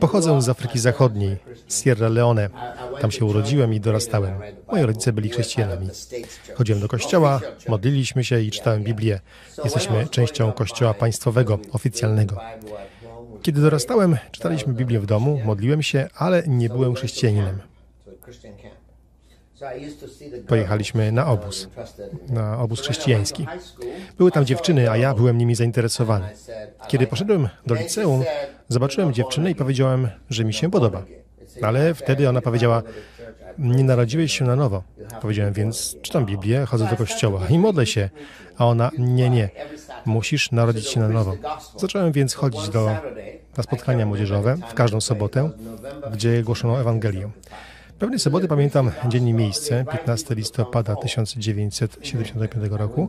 Pochodzę z Afryki Zachodniej. Sierra Leone. Tam się urodziłem i dorastałem. Moi rodzice byli chrześcijanami. Chodziłem do kościoła, modliliśmy się i czytałem Biblię. Jesteśmy częścią kościoła państwowego, oficjalnego. Kiedy dorastałem, czytaliśmy Biblię w domu, modliłem się, ale nie byłem chrześcijaninem. Pojechaliśmy na obóz, na obóz chrześcijański. Były tam dziewczyny, a ja byłem nimi zainteresowany. Kiedy poszedłem do liceum, zobaczyłem dziewczynę i powiedziałem, że mi się podoba. Ale wtedy ona powiedziała, nie narodziłeś się na nowo. Powiedziałem więc, czytam Biblię, chodzę do kościoła i modlę się. A ona, nie, nie, musisz narodzić się na nowo. Zacząłem więc chodzić do, na spotkania młodzieżowe w każdą sobotę, gdzie głoszono Ewangelię. Pewnej soboty pamiętam dzień i miejsce, 15 listopada 1975 roku.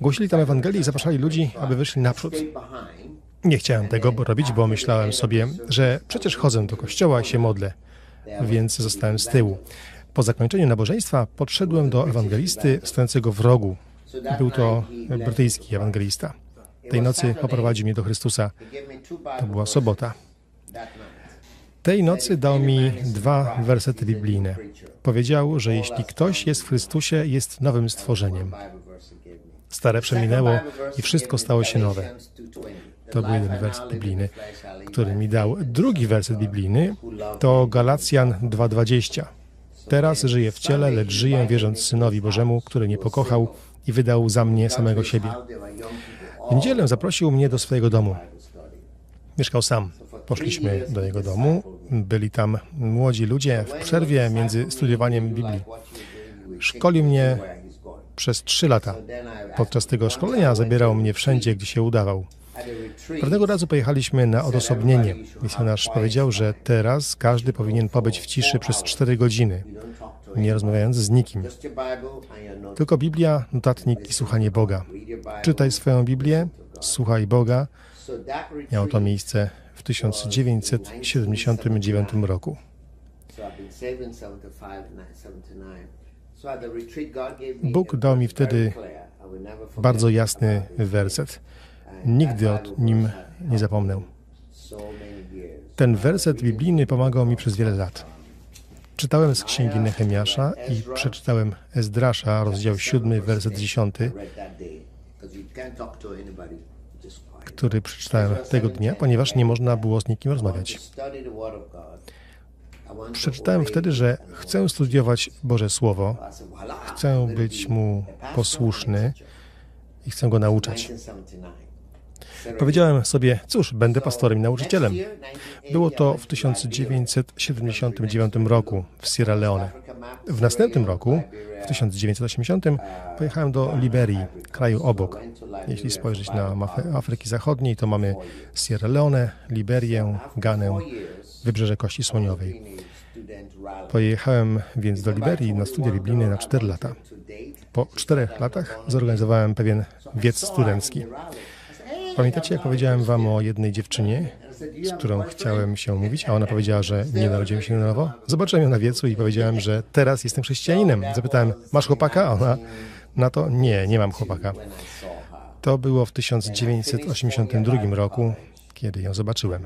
Głosili tam Ewangelię i zapraszali ludzi, aby wyszli naprzód. Nie chciałem tego robić, bo myślałem sobie, że przecież chodzę do kościoła i się modlę, więc zostałem z tyłu. Po zakończeniu nabożeństwa podszedłem do ewangelisty stojącego w rogu. Był to brytyjski ewangelista. Tej nocy poprowadził mnie do Chrystusa. To była sobota. Tej nocy dał mi dwa wersety biblijne. Powiedział, że jeśli ktoś jest w Chrystusie, jest nowym stworzeniem. Stare przeminęło i wszystko stało się nowe. To był jeden werset biblijny, który mi dał. Drugi werset biblijny to Galacjan 2:20. Teraz żyję w ciele, lecz żyję wierząc Synowi Bożemu, który mnie pokochał i wydał za mnie samego siebie. W niedzielę zaprosił mnie do swojego domu. Mieszkał sam. Poszliśmy do jego domu. Byli tam młodzi ludzie w przerwie między studiowaniem Biblii. Szkolił mnie przez trzy lata. Podczas tego szkolenia zabierał mnie wszędzie, gdzie się udawał. Pewnego razu pojechaliśmy na odosobnienie. Misjonarz powiedział, że teraz każdy powinien pobyć w ciszy przez cztery godziny, nie rozmawiając z nikim. Tylko Biblia, notatnik i słuchanie Boga. Czytaj swoją Biblię, słuchaj Boga. Miało to miejsce 1979 roku. Bóg dał mi wtedy bardzo jasny werset. Nigdy o nim nie zapomnę. Ten werset biblijny pomagał mi przez wiele lat. Czytałem z księgi Nehemiasza i przeczytałem Ezdrasza, rozdział 7, werset 10, który przeczytałem tego dnia, ponieważ nie można było z nikim rozmawiać. Przeczytałem wtedy, że chcę studiować Boże Słowo, chcę być Mu posłuszny i chcę Go nauczać. Powiedziałem sobie, cóż, będę pastorem i nauczycielem. Było to w 1979 roku w Sierra Leone. W następnym roku, w 1980, pojechałem do Liberii, kraju obok. Jeśli spojrzeć na mapę Afryki Zachodniej, to mamy Sierra Leone, Liberię, Ganę, Wybrzeże Kości Słoniowej. Pojechałem więc do Liberii na studia biblijne na 4 lata. Po czterech latach zorganizowałem pewien wiec studencki. Pamiętacie, jak powiedziałem wam o jednej dziewczynie, z którą chciałem się mówić, a ona powiedziała, że nie narodziłem się na nowo? Zobaczyłem ją na wiecu i powiedziałem, że teraz jestem chrześcijaninem. Zapytałem, masz chłopaka? A ona na to, nie, nie mam chłopaka. To było w 1982 roku, kiedy ją zobaczyłem.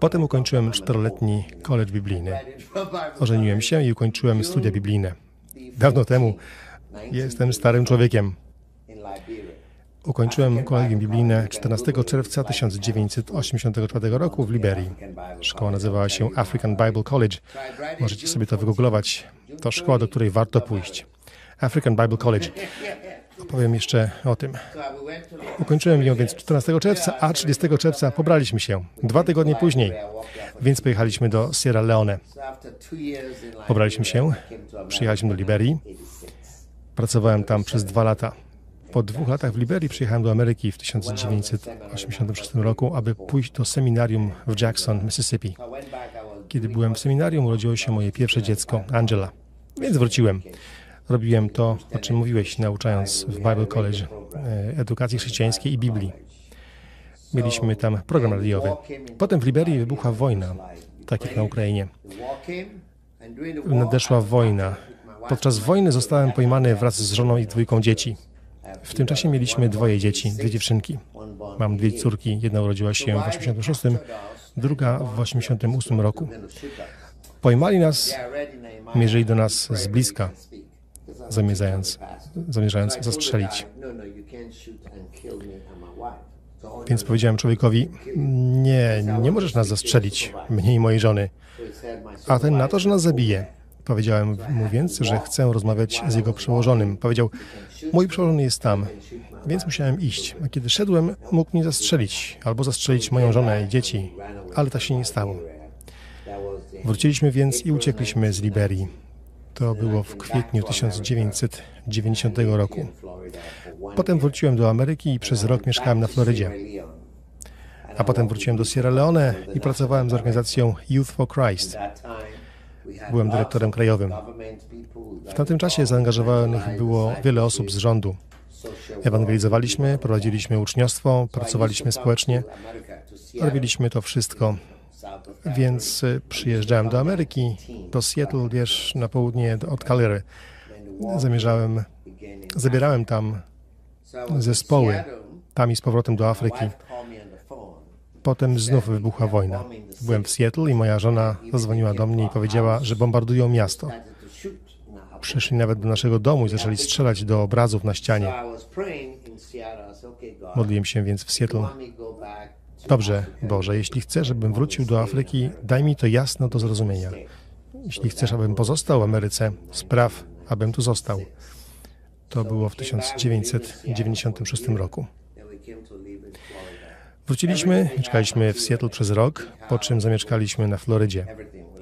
Potem ukończyłem czteroletni college biblijny. Ożeniłem się i ukończyłem studia biblijne. Dawno temu jestem starym człowiekiem. Ukończyłem kolegium biblijne 14 czerwca 1984 roku w Liberii. Szkoła nazywała się African Bible College. Możecie sobie to wygooglować. To szkoła, do której warto pójść. African Bible College. Opowiem jeszcze o tym. Ukończyłem ją więc 14 czerwca, a 30 czerwca pobraliśmy się. Dwa tygodnie później, więc pojechaliśmy do Sierra Leone. Pobraliśmy się, przyjechaliśmy do Liberii. Pracowałem tam przez dwa lata. Po dwóch latach w Liberii przyjechałem do Ameryki w 1986 roku, aby pójść do seminarium w Jackson, Mississippi. Kiedy byłem w seminarium, urodziło się moje pierwsze dziecko, Angela. Więc wróciłem. Robiłem to, o czym mówiłeś, nauczając w Bible College e, edukacji chrześcijańskiej i Biblii. Mieliśmy tam program radiowy. Potem w Liberii wybuchła wojna, tak jak na Ukrainie. Nadeszła wojna. Podczas wojny zostałem pojmany wraz z żoną i dwójką dzieci. W tym czasie mieliśmy dwoje dzieci, dwie dziewczynki. Mam dwie córki, jedna urodziła się w 86, druga w 88 roku. Pojmali nas, mierzyli do nas z bliska, zamierzając, zamierzając zastrzelić. Więc powiedziałem człowiekowi, nie, nie możesz nas zastrzelić, mnie i mojej żony. A ten na to, że nas zabije. Powiedziałem mu więc, że chcę rozmawiać z jego przełożonym. Powiedział, mój przełożony jest tam, więc musiałem iść. A kiedy szedłem, mógł mnie zastrzelić, albo zastrzelić moją żonę i dzieci, ale tak się nie stało. Wróciliśmy więc i uciekliśmy z Liberii. To było w kwietniu 1990 roku. Potem wróciłem do Ameryki i przez rok mieszkałem na Florydzie. A potem wróciłem do Sierra Leone i pracowałem z organizacją Youth for Christ. Byłem dyrektorem krajowym. W tamtym czasie zaangażowanych było wiele osób z rządu. Ewangelizowaliśmy, prowadziliśmy uczniostwo, pracowaliśmy społecznie. Robiliśmy to wszystko. Więc y, przyjeżdżałem do Ameryki, do Seattle, wiesz, na południe od Calgary. Zamierzałem, zabierałem tam zespoły, tam i z powrotem do Afryki. Potem znów wybuchła wojna. Byłem w Seattle i moja żona zadzwoniła do mnie i powiedziała, że bombardują miasto. Przyszli nawet do naszego domu i zaczęli strzelać do obrazów na ścianie. Modliłem się więc w Seattle. Dobrze, Boże, jeśli chcesz, żebym wrócił do Afryki, daj mi to jasno do zrozumienia. Jeśli chcesz, abym pozostał w Ameryce, spraw, abym tu został. To było w 1996 roku. Wróciliśmy, mieszkaliśmy w Seattle przez rok, po czym zamieszkaliśmy na Florydzie.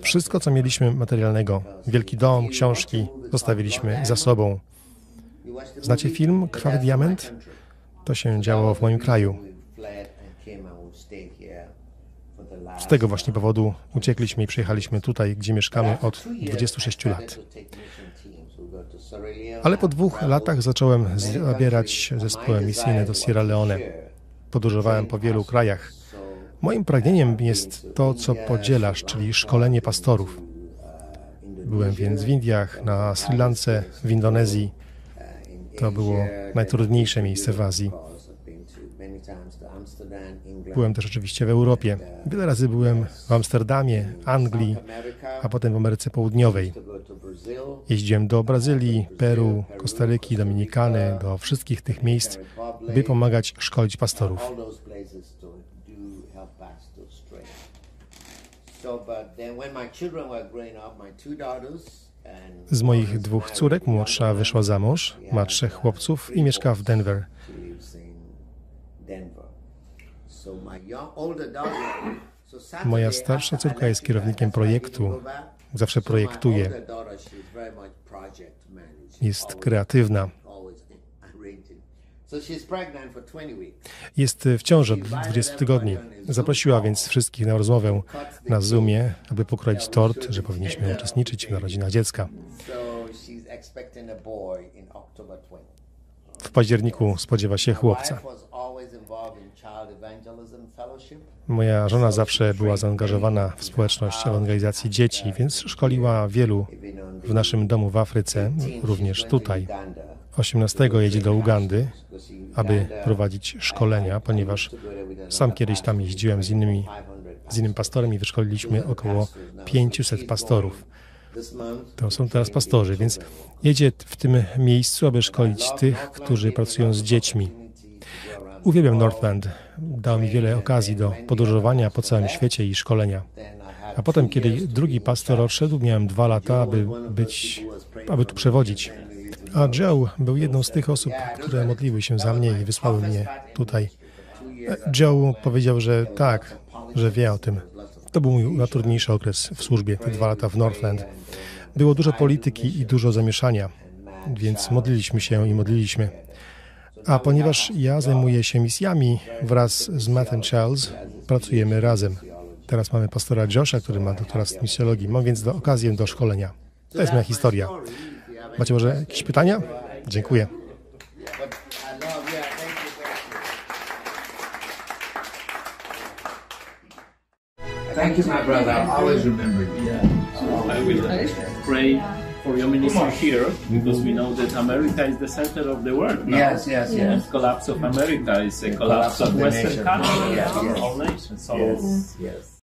Wszystko, co mieliśmy materialnego, wielki dom, książki, zostawiliśmy za sobą. Znacie film Krwawy Diament? To się działo w moim kraju. Z tego właśnie powodu uciekliśmy i przyjechaliśmy tutaj, gdzie mieszkamy od 26 lat. Ale po dwóch latach zacząłem zabierać zespoły misyjne do Sierra Leone. Podróżowałem po wielu krajach. Moim pragnieniem jest to, co podzielasz, czyli szkolenie pastorów. Byłem więc w Indiach, na Sri Lance, w Indonezji. To było najtrudniejsze miejsce w Azji. Byłem też oczywiście w Europie. Wiele razy byłem w Amsterdamie, Anglii, a potem w Ameryce Południowej. Jeździłem do Brazylii, Peru, Kostaryki, Dominikany, do wszystkich tych miejsc, by pomagać szkolić pastorów. Z moich dwóch córek młodsza wyszła za mąż, ma trzech chłopców i mieszka w Denver. Moja starsza córka jest kierownikiem projektu. Zawsze projektuje. Jest kreatywna. Jest w ciąży od 20 tygodni. Zaprosiła więc wszystkich na rozmowę na Zoomie, aby pokroić tort, że powinniśmy uczestniczyć w narodzinach dziecka. W październiku spodziewa się chłopca. Moja żona zawsze była zaangażowana w społeczność ewangelizacji dzieci, więc szkoliła wielu w naszym domu w Afryce, również tutaj. 18 jedzie do Ugandy, aby prowadzić szkolenia, ponieważ sam kiedyś tam jeździłem z, innymi, z innym pastorem i wyszkoliliśmy około 500 pastorów. To są teraz pastorzy, więc jedzie w tym miejscu, aby szkolić tych, którzy pracują z dziećmi. Uwielbiam Northland. Dał mi wiele okazji do podróżowania po całym świecie i szkolenia. A potem, kiedy drugi pastor odszedł, miałem dwa lata, aby być, aby tu przewodzić. A Joe był jedną z tych osób, które modliły się za mnie i wysłały mnie tutaj. Joe powiedział, że tak, że wie o tym. To był mój najtrudniejszy okres w służbie, te dwa lata w Northland. Było dużo polityki i dużo zamieszania, więc modliliśmy się i modliliśmy. A ponieważ ja zajmuję się misjami wraz z Mattem Charles, pracujemy razem. Teraz mamy pastora Josha, który ma doktorat z misjologii. Mam więc do, okazję do szkolenia. To jest moja historia. Macie może jakieś pytania? Dziękuję. Thank you, my brother. I always remember you. I will pray for your ministry here because we know that America is the center of the world now. Yes, yes, yes. And collapse of America is a collapse, collapse of, of the Western nation. countries, Yeah, our yes. whole nation. So Yes, yes.